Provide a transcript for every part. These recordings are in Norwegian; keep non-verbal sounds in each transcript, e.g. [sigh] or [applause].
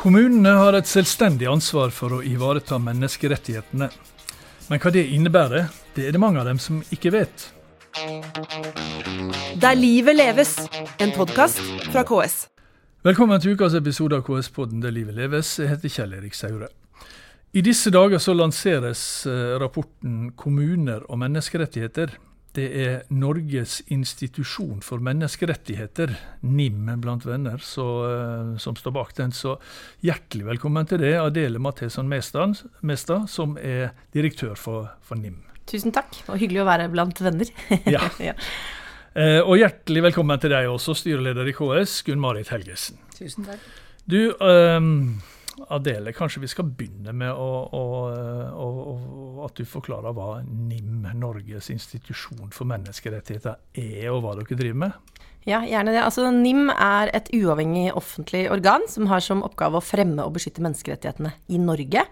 Kommunene har et selvstendig ansvar for å ivareta menneskerettighetene. Men hva det innebærer, det er det mange av dem som ikke vet. Der livet leves, en podkast fra KS. Velkommen til ukas episode av KS-podden Der livet leves. Jeg heter Kjell Erik Saure. I disse dager så lanseres eh, rapporten 'Kommuner og menneskerettigheter'. Det er Norges institusjon for menneskerettigheter, NIM blant venner, så, uh, som står bak den. Så hjertelig velkommen til det, Adele Matheson Mestad, som er direktør for, for, NIM. Tusen takk, og hyggelig å være blant venner. ja. [laughs] ja. Eh, og hjertelig velkommen til deg også, styreleder i KS, Gunn Marit Helgesen. Tusen takk. Du, um, Adele, kanskje vi skal begynne med å, å, å, at du forklarer hva NIM, Norges institusjon for menneskerettigheter, er, og hva dere driver med? Ja, gjerne det. Altså, NIM er et uavhengig offentlig organ som har som oppgave å fremme og beskytte menneskerettighetene i Norge.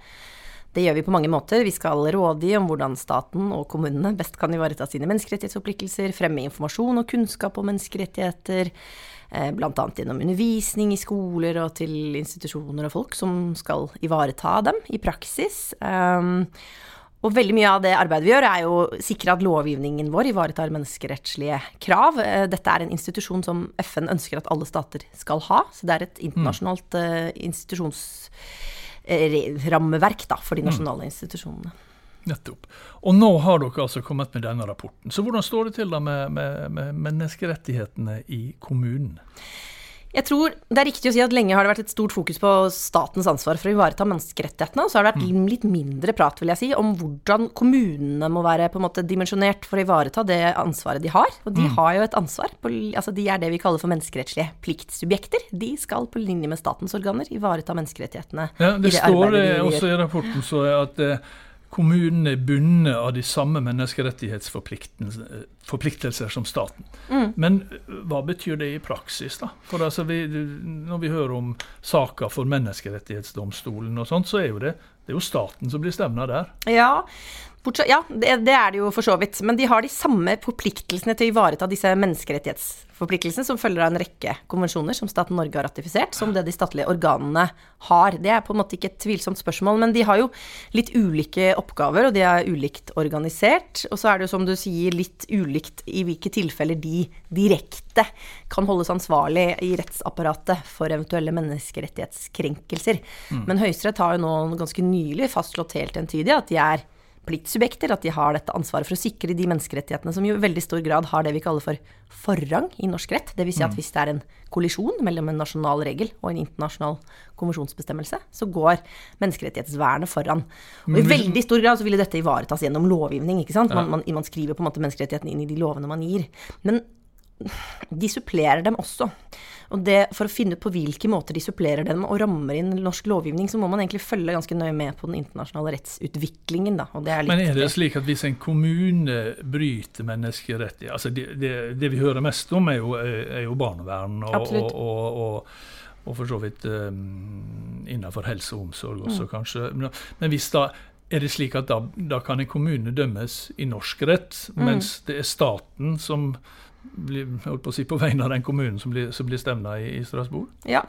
Det gjør vi på mange måter. Vi skal rådgi om hvordan staten og kommunene best kan ivareta sine menneskerettighetsforpliktelser, fremme informasjon og kunnskap om menneskerettigheter, bl.a. gjennom undervisning i skoler og til institusjoner og folk som skal ivareta dem i praksis. Um, og veldig mye av det arbeidet vi gjør, er jo å sikre at lovgivningen vår ivaretar menneskerettslige krav. Eh, dette er en institusjon som FN ønsker at alle stater skal ha, så det er et internasjonalt uh, institusjonsrammeverk for de mm. nasjonale institusjonene. Nettopp. Og nå har dere altså kommet med denne rapporten. Så hvordan står det til da med, med, med menneskerettighetene i kommunen? Jeg tror det er riktig å si at lenge har det vært et stort fokus på statens ansvar for å ivareta menneskerettighetene. Og så har det vært mm. litt mindre prat, vil jeg si, om hvordan kommunene må være på en måte dimensjonert for å ivareta det ansvaret de har. Og de mm. har jo et ansvar. På, altså de er det vi kaller for menneskerettslige pliktsubjekter. De skal på linje med statens organer ivareta menneskerettighetene. Ja, det, det står det også i rapporten så at eh, kommunene er bundet av de samme menneskerettighetsforpliktelser som staten. Mm. Men eh, hva betyr det i praksis, da? For altså vi, Når vi hører om saker for Menneskerettighetsdomstolen og sånt, så er jo det, det er jo staten som blir stevna der. Ja, Bortsett, ja, det, det, er det jo for så vidt. Men de har de samme forpliktelsene til å ivareta disse menneskerettighetsforpliktelsene som følger av en rekke konvensjoner som staten Norge har ratifisert, som det de statlige organene har. Det er på en måte ikke et tvilsomt spørsmål, men de har jo litt ulike oppgaver, og de er ulikt organisert. Og så er det jo som du sier litt ulikt i hvilke tilfeller de direkte kan holdes ansvarlig i rettsapparatet for eventuelle menneskerettighetskrenkelser. Mm. Men Høyesterett har jo nå ganske nylig fastslått helt entydig at de er pliktsubjekter, at de har dette ansvaret for å sikre de menneskerettighetene som jo i veldig stor grad har det vi kaller for forrang i norsk rett. Dvs. Si at mm. hvis det er en kollisjon mellom en nasjonal regel og en internasjonal konvensjonsbestemmelse, så går menneskerettighetsvernet foran. Og i veldig stor grad så ville dette ivaretas gjennom lovgivning. ikke sant? Man, man, man skriver på en måte menneskerettighetene inn i de lovene man gir. Men de supplerer dem også. Og det, For å finne ut på hvilke måter de supplerer dem og rammer inn norsk lovgivning, så må man egentlig følge ganske nøye med på den internasjonale rettsutviklingen. Er Men er det slik at hvis en kommune bryter menneskerettigheter altså det, det, det, vi hører mest om, er jo, er jo barnevern og, og, og, og, for så vidt um, innenfor helse og omsorg også, mm. kanskje. Men, men hvis da er det slik at da, da, kan en kommune dømmes i norsk rett, mm. mens det er staten som holdt på å si, på vegne av den kommunen som blir, som blir stevna i, i, Strasbourg? Ja.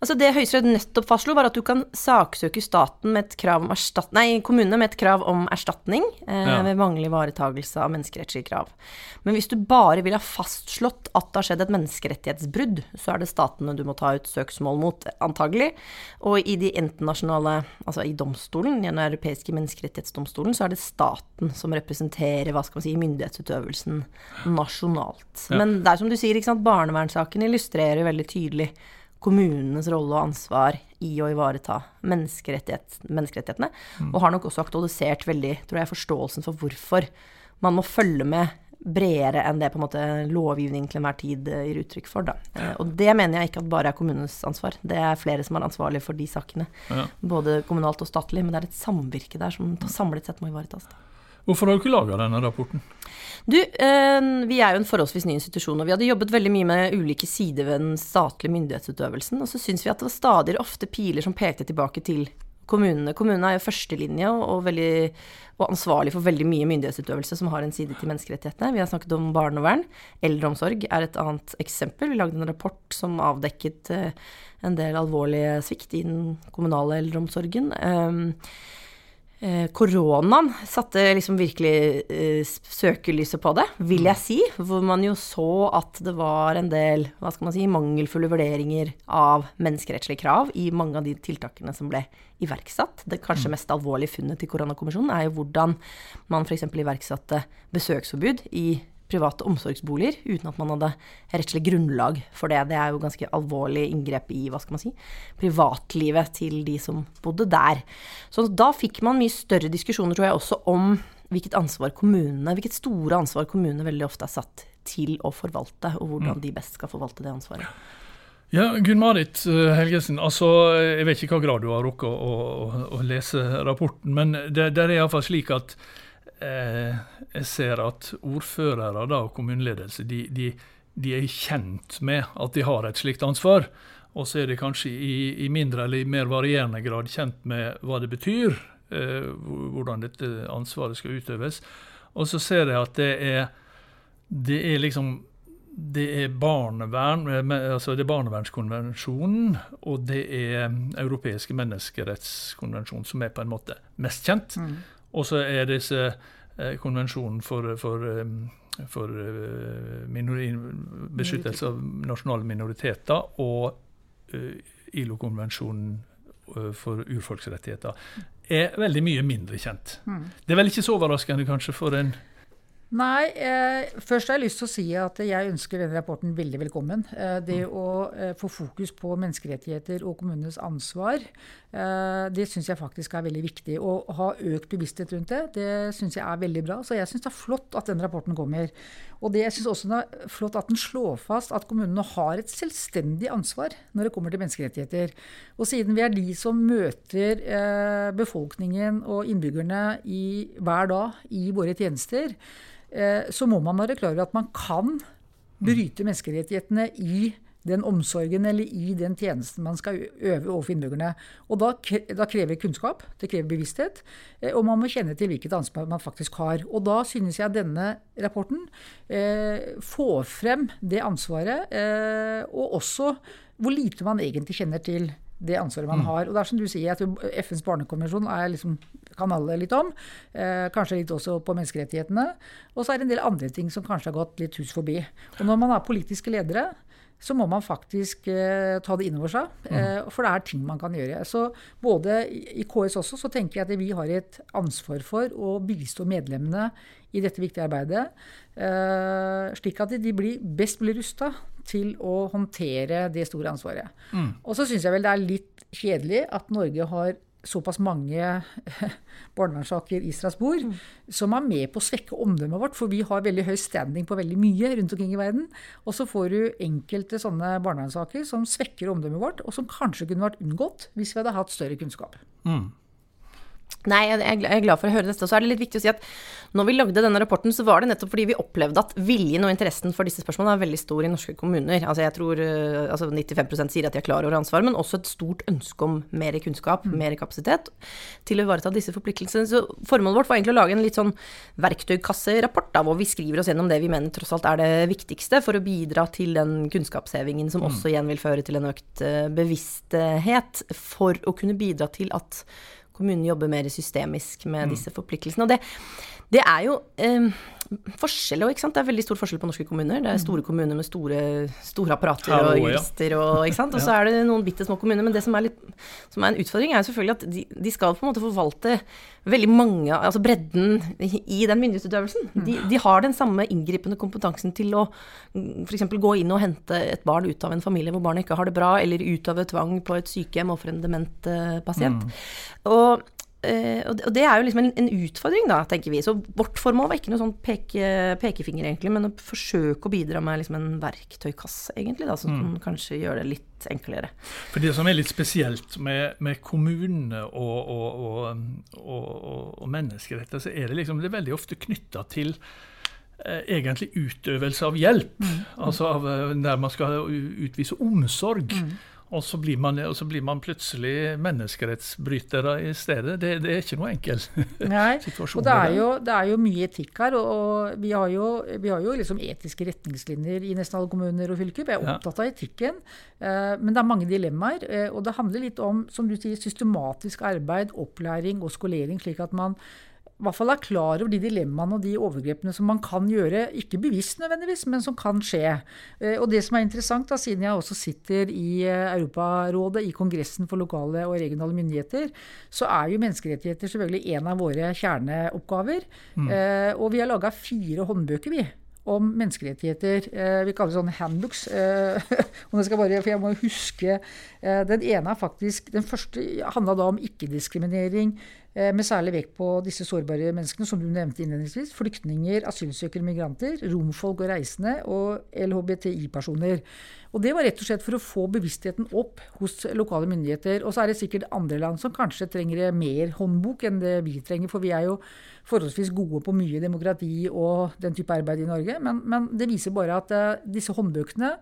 Altså Det Høyesterett nettopp fastslo, var at du kan saksøke staten med et krav om nei, kommunene med et krav om erstatning eh, ja. ved manglende ivaretakelse av menneskerettslige krav. Men hvis du bare vil ha fastslått at det har skjedd et menneskerettighetsbrudd, så er det statene du må ta ut søksmål mot, antagelig. Og i de internasjonale, altså i domstolen, i den europeiske menneskerettighetsdomstolen, så er det staten som representerer hva skal man si, myndighetsutøvelsen nasjonalt. Ja. Men det er som du sier, ikke sant? barnevernssaken illustrerer veldig tydelig kommunenes rolle og ansvar i å ivareta menneskerettighet, menneskerettighetene. Mm. Og har nok også aktualisert veldig tror jeg, forståelsen for hvorfor man må følge med bredere enn det på en måte lovgivning til enhver tid eh, gir uttrykk for. Da. Ja. og det mener jeg ikke at bare er kommunenes ansvar. Det er flere som er ansvarlig for de sakene. Ja. Både kommunalt og statlig. Men det er et samvirke der som samlet sett må ivaretas. Da. Hvorfor har du ikke laga denne rapporten? Du, eh, vi er jo en forholdsvis ny institusjon, og vi hadde jobbet veldig mye med ulike sider ved den statlige myndighetsutøvelsen. Og så syns vi at det var stadig ofte piler som pekte tilbake til kommunene. Kommunene er jo førstelinje og, og ansvarlig for veldig mye myndighetsutøvelse som har en side til menneskerettighetene. Vi har snakket om barnevern. Eldreomsorg er et annet eksempel. Vi lagde en rapport som avdekket uh, en del alvorlige svikt i den kommunale eldreomsorgen. Eh, koronaen satte liksom virkelig eh, søkelyset på det, vil jeg si. Hvor man jo så at det var en del hva skal man si, mangelfulle vurderinger av menneskerettslige krav i mange av de tiltakene som ble iverksatt. Det kanskje mm. mest alvorlige funnet til koronakommisjonen er jo hvordan man f.eks. iverksatte besøksforbud i private omsorgsboliger uten at man hadde rettslig grunnlag for det. Det er jo ganske alvorlig inngrep i hva skal man si, privatlivet til de som bodde der. Så da fikk man mye større diskusjoner, tror jeg, også om hvilket ansvar kommunene, hvilket store ansvar kommunene veldig ofte er satt til å forvalte, og hvordan mm. de best skal forvalte det ansvaret. Ja, Gunn-Marit eh, Helgesen, altså, jeg vet ikke hva grad du har rukket å, å, å, lese rapporten, men det, det er iallfall slik at jeg ser at ordførere da, og kommuneledelse de, de, de, er kjent med at de har et slikt ansvar. Og så er de kanskje i, i, mindre eller i mer varierende grad kjent med hva det betyr, eh, hvordan dette ansvaret skal utøves. Og så ser jeg at det er, det er liksom det er, barnevern, eh, altså det er barnevernskonvensjonen og det er europeiske menneskerettskonvensjon som er på en måte mest kjent. Mm. Og så er disse eh, konvensjonen for, for, eh, for eh, beskyttelse av nasjonale minoriteter og ILO-konvensjonen for urfolksrettigheter er veldig mye mindre kjent. Mm. Det er vel ikke så overraskende kanskje for en Nei, eh, først har jeg lyst til å si at jeg ønsker denne rapporten veldig velkommen. Eh, det mm. å eh, få fokus på menneskerettigheter og kommunenes ansvar, eh, det syns jeg faktisk er veldig viktig. Å ha økt bevissthet rundt det, det syns jeg er veldig bra. Så jeg syns det er flott at denne rapporten kommer. Og det jeg syns også det er flott at den slår fast at kommunene har et selvstendig ansvar når det kommer til menneskerettigheter. Og siden vi er de som møter eh, befolkningen og innbyggerne i, hver dag i våre tjenester, så må man være klar over at man kan bryte menneskerettighetene i den omsorgen eller i den tjenesten man skal øve overfor innbyggerne. Og da, da krever kunnskap, det krever bevissthet, eh, og man må kjenne til hvilket ansvar man faktisk har. Og da synes jeg denne rapporten eh, får frem det ansvaret, eh, og også hvor lite man egentlig kjenner til det ansvaret man mm. har. Og det er som du sier, at FNs barnekonvensjon er liksom, kan alle litt om. Eh, kanskje litt også på menneskerettighetene. Og så er det en del andre ting som kanskje har gått litt hus forbi. Og når man er politiske ledere, så må man faktisk eh, ta det innover seg. Mm. Eh, for det er ting man kan gjøre. Så både i KS også så tenker jeg at vi har et ansvar for å bistå medlemmene i dette viktige arbeidet. Eh, slik at de blir best mulig rusta til å håndtere det store ansvaret. Mm. Og så syns jeg vel det er litt kjedelig at Norge har såpass mange [laughs] barnevernssaker i Strasbourg mm. som er med på å svekke omdømmet vårt. For vi har veldig høy standing på veldig mye rundt omkring i verden. Og så får du enkelte sånne barnevernssaker som svekker omdømmet vårt, og som kanskje kunne vært unngått hvis vi hadde hatt større kunnskap. Mm. Nei, jeg er glad for å høre dette. Så er det litt viktig å si at når vi lagde denne rapporten, så var det nettopp fordi vi opplevde at viljen og interessen for disse spørsmålene er veldig stor i norske kommuner. Altså jeg tror eh, altså 95 sier at de er klar over ansvar, men også et stort ønske om mer kunnskap, mm. mer kapasitet til å ivareta disse forpliktelsene. Så formålet vårt var egentlig å lage en litt sånn verktøykasserapport, da, hvor vi skriver oss gjennom det vi mener tross alt er det viktigste for å bidra til den kunnskapshevingen som mm. også igjen vil føre til en økt eh, bevissthet, for å kunne bidra til at kommunen jobber mer systemisk med mm. disse forpliktelsene. Og det, det er jo eh, forskjell ikke sant. Det er veldig stor forskjell på norske kommuner. Det er mm. store kommuner med store, store apparater og jurister og ikke sant. Og [laughs] så er det noen bitte små kommuner. Men det som er, litt, som er en utfordring, er selvfølgelig at de, de, skal på en måte forvalte veldig mange Altså bredden i den myndighetsutøvelsen. Mm. De, de har den samme inngripende kompetansen til å f.eks. gå inn og hente et barn ut av en familie hvor barnet ikke har det bra, eller utøve tvang på et sykehjem overfor en dement uh, pasient. Mm. Og Uh, og, det, er jo liksom en, en, utfordring, da, tenker vi. Så vårt formål var ikke noe sånn peke, pekefinger, egentlig, men å forsøke å bidra med liksom en verktøykasse, egentlig, da, som mm. kanskje gjør det litt enklere. For Det som er litt spesielt med, med kommunene og, og, og, og menneskeretter, så er det liksom det er veldig ofte knytta til eh, egentlig utøvelse av hjelp. Mm. Altså av, eh, der man skal utvise omsorg. Mm. Og så blir man, så blir man plutselig menneskerettsbrytere i stedet. Det, det er ikke noe enkel [laughs] Nei, situasjon. Og det er, jo, det er, jo, mye etikk her. Og, og vi har jo, vi har jo liksom etiske retningslinjer i nesten alle kommuner og fylker. Vi er opptatt av etikken. Eh, men det er mange dilemmaer. Eh, og det handler litt om som du sier, systematisk arbeid, opplæring og skolering, slik at man i hvert fall er klar over de dilemmaene og de overgrepene som man kan gjøre, ikke bevisst nødvendigvis, men som kan skje. Eh, og det som er interessant, da, siden jeg også sitter i eh, Europarådet, i Kongressen for lokale og regionale myndigheter, så er jo menneskerettigheter selvfølgelig en av våre kjerneoppgaver. Mm. Eh, og vi har laga fire håndbøker, vi om menneskerettigheter. vi kaller det sånn handbooks. [laughs] bare, for jeg må huske Den ene er faktisk Den første handla da om ikke-diskriminering med særlig vekt på disse sårbare menneskene, som du nevnte innledningsvis. Flyktninger, asylsøkere, migranter, romfolk og reisende og LHBTI-personer. Og Det var rett og slett for å få bevisstheten opp hos lokale myndigheter. Og så er det sikkert andre land som kanskje trenger mer håndbok enn det vi trenger. For vi er jo forholdsvis gode på mye demokrati og den type arbeid i Norge. Men, men det viser bare at uh, disse håndbøkene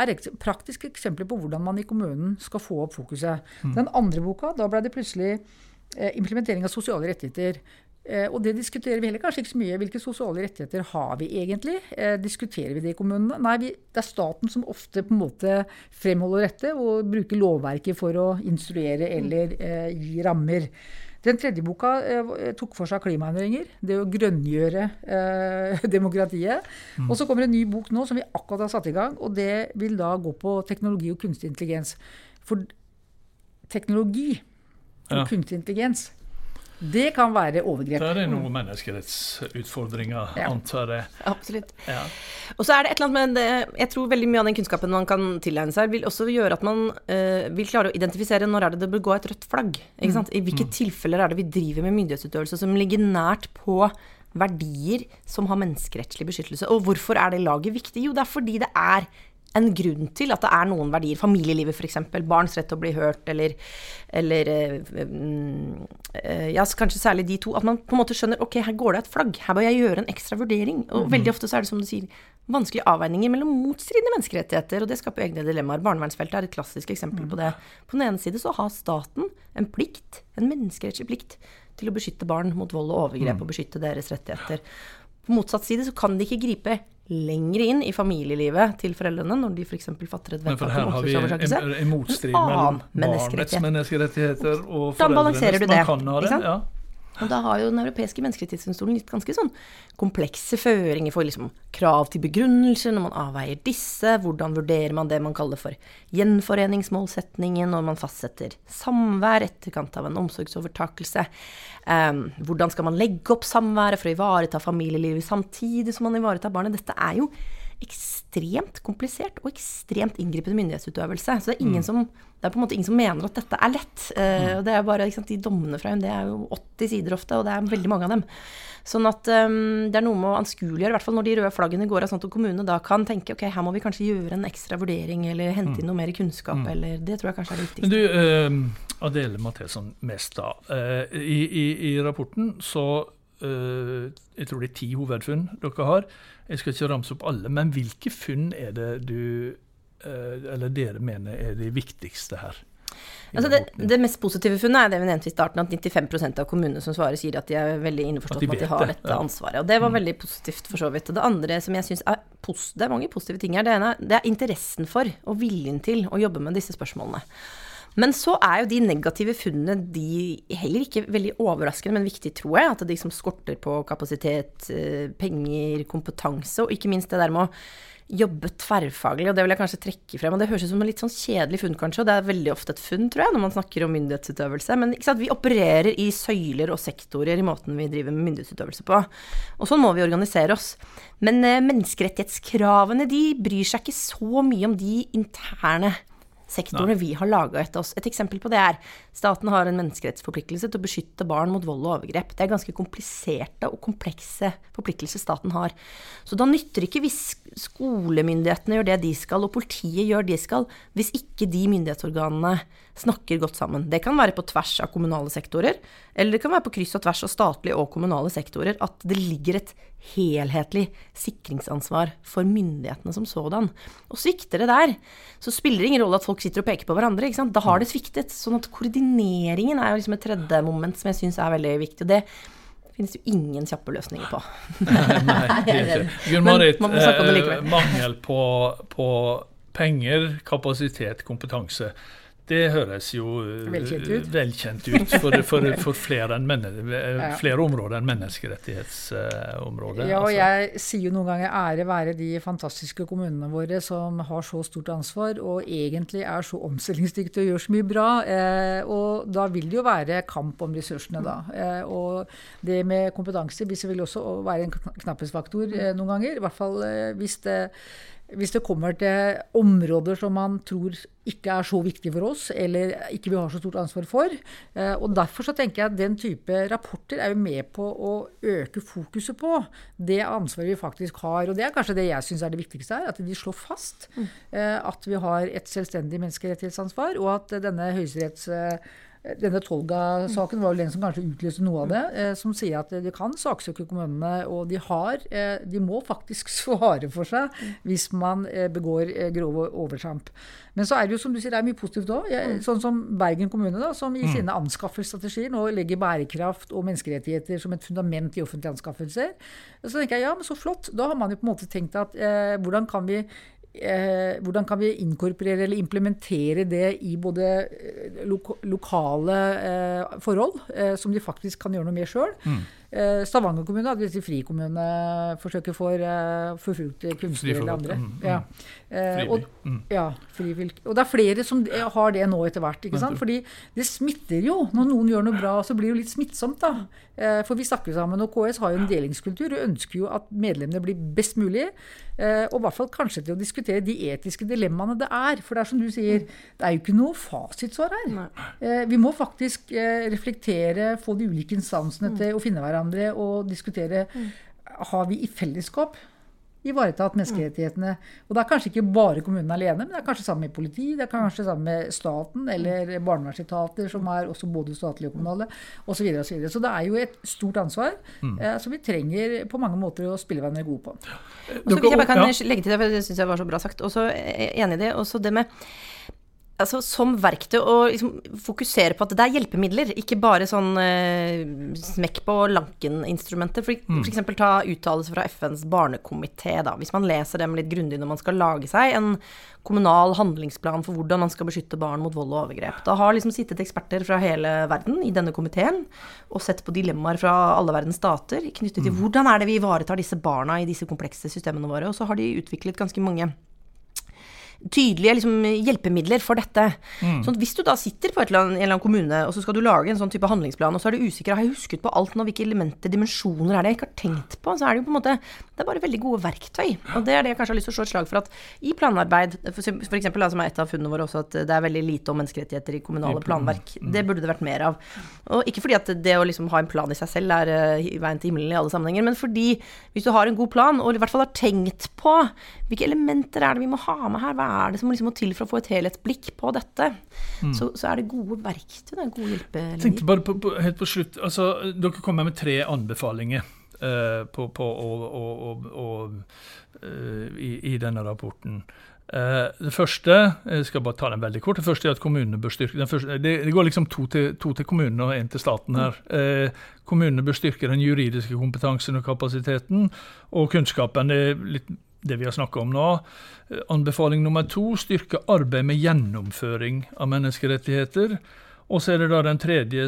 er ek praktiske eksempler på hvordan man i kommunen skal få opp fokuset. Mm. Den andre boka, da ble det plutselig Eh, implementering av sosiale rettigheter. Eh, og det diskuterer vi heller kanskje ikke så mye. Hvilke sosiale rettigheter har vi egentlig? Eh, diskuterer vi det i kommunene? Nei, vi, det er staten som ofte på en måte fremholder dette og bruker lovverket for å instruere eller eh, gi rammer. Den tredje boka eh, tok for seg klimaendringer. Det å grønngjøre eh, [laughs] demokratiet. Mm. Og så kommer en ny bok nå som vi akkurat har satt i gang. Og det vil da gå på teknologi og kunstig intelligens. For teknologi ja. kunstig intelligens. Det kan være overgrep. Da er det noen menneskerettsutfordringer, ja. antar jeg. Absolutt. Ja. Og så er det et eller annet med det, Jeg tror veldig mye av den kunnskapen man kan tilegne seg, vil også gjøre at man uh, vil klare å identifisere når er det det bør gå et rødt flagg. Mm. I hvilke mm. tilfeller er det vi driver med myndighetsutøvelse som ligger nært på verdier som har menneskerettslig beskyttelse. Og hvorfor er det laget viktig? Jo, det er fordi det er en grunn til at det er noen verdier. Familielivet, f.eks. Barns rett til å bli hørt, eller, eller øh, Ja, kanskje særlig de to. At man på en måte skjønner ok, her går det et flagg. Her bør jeg gjøre en ekstra vurdering. Og mm. veldig ofte så er det som du sier, vanskelige avveininger mellom motstridende menneskerettigheter. Og det skaper egne dilemmaer. Barnevernsfeltet er et klassisk eksempel mm. på det. På den ene side så har staten en plikt, en menneskerettslig plikt, til å beskytte barn mot vold og overgrep mm. og beskytte deres rettigheter. På motsatt side så kan de ikke gripe lenger inn i familielivet til foreldrene når de f.eks. fatter et vedtak om omsorgsovertakelse. En, en motstrid mellom barnets menneskerettigheter og foreldrenes man kan ha det. Ja. Og da har jo Den europeiske menneskerettighetsdomstolen gitt ganske sånn komplekse føringer for liksom krav til begrunnelser når man avveier disse. Hvordan vurderer man det man kaller for gjenforeningsmålsetningen når man fastsetter samvær etterkant av en omsorgsovertakelse. Um, hvordan skal man legge opp samværet for å ivareta familielivet samtidig som man ivaretar barnet? Dette er jo ekstremt komplisert og ekstremt inngripende myndighetsutøvelse. Så det er ingen mm. som det er på en måte ingen som mener at dette er lett. Uh, det er bare, sant, De dommene fra UND er jo 80 sider ofte, og det er veldig mange av dem. Sånn at um, det er noe med å anskueliggjøre, i hvert fall når de røde flaggene går av, sånn at kommunene da kan tenke ok, her må vi kanskje gjøre en ekstra vurdering, eller hente inn mm. noe mer kunnskap, mm. eller Det tror jeg kanskje er det viktigste. Men du, uh, Adele Mathesson Mestad. Uh, i, i, i, rapporten så Jeg tror det er ti hovedfunn dere har. Jeg skal ikke ramse opp alle, men hvilke funn er det du Eh, eller dere mener er de viktigste her? Altså det, det, mest positive funnet er det vi nevnte i starten, at 95% av kommunene som svarer, sier at de er veldig innforstått med at de har det, dette ansvaret. Og det var mm. veldig positivt, for så vidt. Og det andre som jeg syns er Det er mange positive ting her. Det ene det er interessen for og viljen til å jobbe med disse spørsmålene. Men så er jo de negative funnene de heller ikke veldig overraskende, men viktig, tror jeg. At de som skorter på kapasitet, eh, penger, kompetanse, og ikke minst det der med å jobbe tverrfaglig, og det vil jeg kanskje trekke frem. Og det høres ut som en litt sånn kjedelig funn, kanskje, og det er veldig ofte et funn, tror jeg, når man snakker om myndighetsutøvelse. Men vi opererer i søyler og sektorer i måten vi driver med myndighetsutøvelse på. Og sånn må vi organisere oss. Men eh, menneskerettighetskravene, de bryr seg ikke så mye om de interne sektorene vi har laga etter oss. Et eksempel på det er staten har en menneskerettsforpliktelse til å beskytte barn mot vold og overgrep. Det er ganske kompliserte og komplekse forpliktelser staten har. Så da nytter ikke hvis skolemyndighetene gjør det de skal, og politiet gjør det de skal, hvis ikke de myndighetsorganene snakker godt sammen. Det kan være på tvers av kommunale sektorer, eller det kan være på kryss og tvers av statlige og kommunale sektorer at det ligger et helhetlig sikringsansvar for myndighetene som sådan. Og svikter det der, så spiller det ingen rolle at folk sitter og peker på hverandre. ikke sant? Da har det sviktet. Sånn at koordineringen er liksom et tredje moment som jeg syns er veldig viktig. og det finnes jo ingen kjappe løsninger på. [laughs] Nei, Gunn Marit, eh, mangel på, på penger, kapasitet, kompetanse. Det høres jo eh, velkjent ut, velkjent ut for, for, for flere, flere, områder enn menneskerettighetsområdet. Ja, og altså. jeg sier jo noen ganger ære være de fantastiske kommunene våre som har så stort ansvar og egentlig er så omstillingsdyktige og gjør så mye bra. Eh, og da vil det jo være kamp om ressursene, da. Eh, og det med kompetanse vil selvfølgelig også være en knapphetsfaktor noen ganger. I hvert fall hvis det hvis det kommer til områder som man tror ikke er så viktige for oss, eller ikke vi har så stort ansvar for. Eh, og Derfor så tenker jeg at den type rapporter er jo med på å øke fokuset på det ansvaret vi faktisk har. Og det er kanskje det jeg syns er det viktigste her. At de slår fast mm. eh, at vi har et selvstendig menneskerettighetsansvar, og at denne høyesteretts denne Tolga-saken var vel den som kanskje utløste noe av det. Eh, som sier at de kan saksøke kommunene, og de har eh, De må faktisk [laughs] svare for seg hvis man eh, begår grove overtramp. Men så er det jo som du sier, det er mye positivt òg. Sånn som Bergen kommune, da, som i mm. sine anskaffelsesstrategier nå legger bærekraft og menneskerettigheter som et fundament i offentlige anskaffelser. Så tenker jeg ja, men så flott. Da har man jo på en måte tenkt at eh, hvordan kan vi eh, hvordan kan vi inkorporere eller implementere det i både eh, lo lokale eh, forhold, som de faktisk kan gjøre noe med sjøl. Eh, Stavanger kommune hadde disse frikommuneforsøket for uh, forfulgte kunstnere eller andre. Mm, mm. Ja. Uh, og, mm. ja, og, det er flere som har det nå etter hvert. ikke sant? Fordi det smitter jo. Når noen gjør noe bra, så blir det jo litt smittsomt. da. Uh, for vi snakker sammen, og KS har jo en delingskultur og ønsker jo at medlemmene blir best mulig. og i hvert fall kanskje til å diskutere de etiske dilemmaene det er. For det er som du sier, det er jo ikke noe fasitsvar her. vi må faktisk reflektere, få de ulike instansene mm. til å finne hverandre hverandre og diskutere mm. har vi i fellesskap ivaretatt menneskerettighetene. Og det er kanskje ikke bare kommunen alene, men det er kanskje sammen med politi, det er kanskje sammen med staten eller barnevernsetater, som er også både statlige og kommunale, osv. Så, videre, og så, videre. så det er jo et stort ansvar mm. eh, som vi trenger på mange måter å spille hverandre gode på. Også, hvis jeg bare kan legge til det, for det syns jeg var så bra sagt, og så enig i det. Også det med altså, som verktøy å liksom, fokusere på at det er hjelpemidler, ikke bare sånn eh, smekk på lanken-instrumenter. For, mm. for, eksempel ta uttalelser fra FNs barnekomité, da. Hvis man leser dem litt grundig når man skal lage seg en kommunal handlingsplan for hvordan man skal beskytte barn mot vold og overgrep. Da har liksom sittet eksperter fra hele verden i denne komiteen og sett på dilemmaer fra alle verdens stater knyttet til mm. hvordan er det vi ivaretar disse barna i disse komplekse systemene våre. Og så har de utviklet ganske mange tydelige liksom, hjelpemidler for dette. Mm. Sånn hvis du da sitter på eller annet, en eller annen kommune, og så skal du lage en sånn type handlingsplan, og så er du usikker, har jeg husket på alt nå, hvilke elementer, dimensjoner er det jeg ikke har tenkt på, så er det jo på en måte Det er bare veldig gode verktøy. Og det er det jeg kanskje har lyst til å slå et slag for at i planarbeid, f.eks. som er et av funnene våre også, at det er veldig lite om menneskerettigheter i kommunale planverk. Mm. Det burde det vært mer av. Og ikke fordi at det å liksom ha en plan i seg selv er uh, veien til himmelen i alle sammenhenger, men fordi hvis du har en god plan, og i hvert fall har tenkt på hvilke elementer er det vi må ha med her, hva er det som liksom må til for å få et helhetsblikk på dette, mm. så, så, er det gode verktøy. Det er gode hjelpelinjer. Tenkte bare på, på, helt på slutt, altså, Dere kommer med tre anbefalinger uh, på, på og, og, og, uh, i, i, denne rapporten. Uh, det første jeg skal bare ta den veldig kort, det første er at kommunene bør styrke første, det, det, går liksom to til, to til kommunene og én til staten her. Uh, kommunene bør styrke den juridiske kompetansen og kapasiteten og kunnskapen. Det er litt det vi har snakka om nå. Anbefaling nummer to styrke arbeid med gjennomføring av menneskerettigheter. Og så er det da den tredje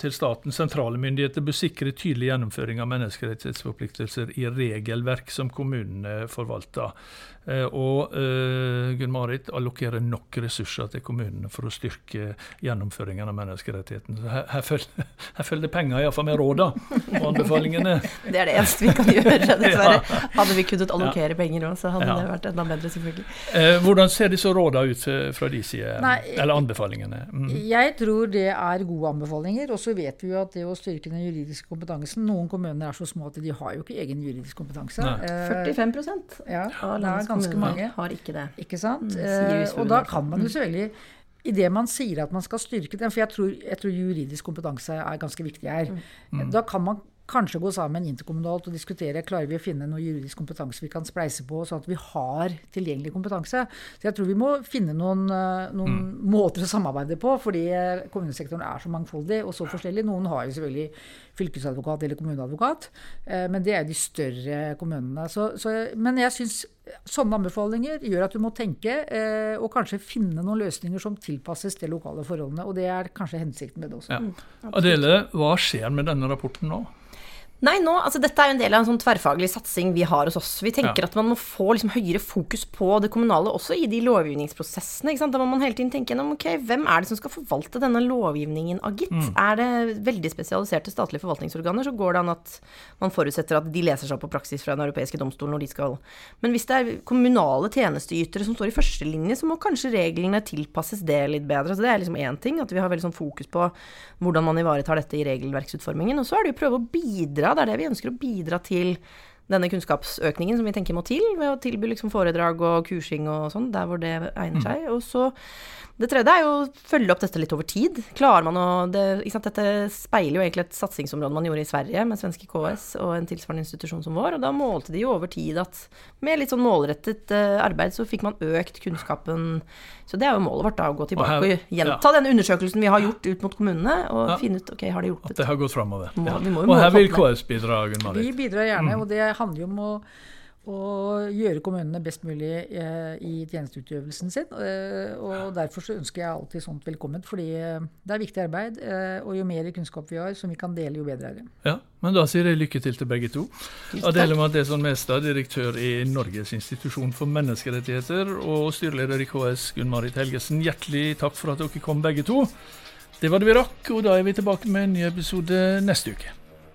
til staten. Sentrale myndigheter bør sikre tydelig gjennomføring av menneskerettighetsforpliktelser i regelverk som kommunene forvalter. Eh, og uh, Gunn Marit allokerer nok ressurser til kommunene for å styrke gjennomføringen av menneskerettighetene. Så her, her, følger, [laughs] her følger det penger, iallfall med råda og anbefalingene. [laughs] Det er det eneste vi kan gjøre, dessverre. [laughs] Hadde vi kunnet allokere ja. penger òg, så hadde ja. det vært enda bedre, selvfølgelig. Uh, hvordan ser disse råda ut fra de side, Nei, eller anbefalingene? Mm. Jeg tror det er gode anbefalinger. Og så vet vi jo at det å styrke den juridiske kompetansen Noen kommuner er så små at de har jo ikke egen juridisk kompetanse. Nei. 45% ja, landets er ganske mange. har ikke det. Ikke sant? Mm, eh, og da kan man jo selvfølgelig Idet man sier at man skal styrke den, for jeg tror, jeg tror, juridisk kompetanse er ganske viktig her, mm. da kan man kanskje gå sammen interkommunalt og diskutere klarer vi å finne noe juridisk kompetanse vi kan spleise på, sånn at vi har tilgjengelig kompetanse. Så jeg tror vi må finne noen, eh, noen mm. måter å samarbeide på, fordi eh, kommunesektoren er så mangfoldig og så forskjellig. Noen har jo selvfølgelig fylkesadvokat eller kommuneadvokat, eh, men det er de større kommunene. Så, så, men jeg syns sånne anbefalinger gjør at du må tenke og kanskje finne noen løsninger som tilpasses de lokale forholdene. Og det er kanskje hensikten med det også. Ja. Adele, hva skjer med denne rapporten nå? Nei, nå, altså Dette er jo en del av en sånn tverrfaglig satsing vi har hos oss. Vi tenker ja. at man må få liksom høyere fokus på det kommunale, også i de lovgivningsprosessene. ikke sant? Da må man hele tiden tenke gjennom ok, hvem er det som skal forvalte denne lovgivningen av gitt. Mm. Er det veldig spesialiserte statlige forvaltningsorganer, så går det an at man forutsetter at de leser seg opp på praksis fra Den europeiske domstolen når de skal Men hvis det er kommunale tjenesteytere som står i førstelinje, så må kanskje reglene tilpasses det litt bedre. Så det er liksom én ting, at vi har veldig sånn fokus på hvordan man ivaretar dette i regelverksutformingen. Og så er det jo prøve å bidra det er det vi ønsker å bidra til denne kunnskapsøkningen som vi tenker må til, ved å tilby liksom foredrag og kursing og sånn der hvor det egner mm. seg. Og så det tredje er jo å følge opp dette litt over tid. Klarer man å det, Dette speiler jo egentlig et satsingsområde man gjorde i Sverige med svenske KS og en tilsvarende institusjon som vår, og da målte de jo over tid at med litt sånn målrettet uh, arbeid så fikk man økt kunnskapen. Så det er jo målet vårt, da, å gå tilbake og, her, og gjenta ja. den undersøkelsen vi har gjort ut mot kommunene, og ja. finne ut ok, har det hjulpet. At det har gått framover. Ja. Og her vil KS bidra, Gunn Marit. Vi bidrar gjerne, mm. og det handler jo om å og gjøre kommunene best mulig eh, i tjenesteutøvelsen sin. Eh, og Derfor så ønsker jeg alltid sånt velkommen, fordi eh, det er viktig arbeid. Og jo mer kunnskap vi har som vi kan dele, jo bedre er det. Ja, men Da sier jeg lykke til til begge to. Adele Matheson Mestad, direktør i Norges institusjon for menneskerettigheter, og styreleder i KS, Gunn-Marit Helgesen, hjertelig takk for at dere kom begge to. Det var det vi rakk, og da er vi tilbake med en ny episode neste uke.